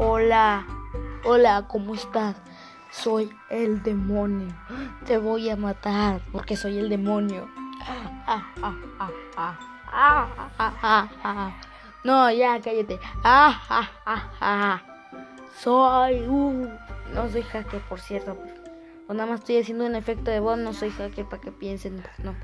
Hola, hola, ¿cómo estás? Soy el demonio. Te voy a matar porque soy el demonio. No, ya cállate. Ah, ah, ah, soy un... No soy hacker, por cierto. O nada más estoy haciendo un efecto de voz. No soy hacker para que piensen. No.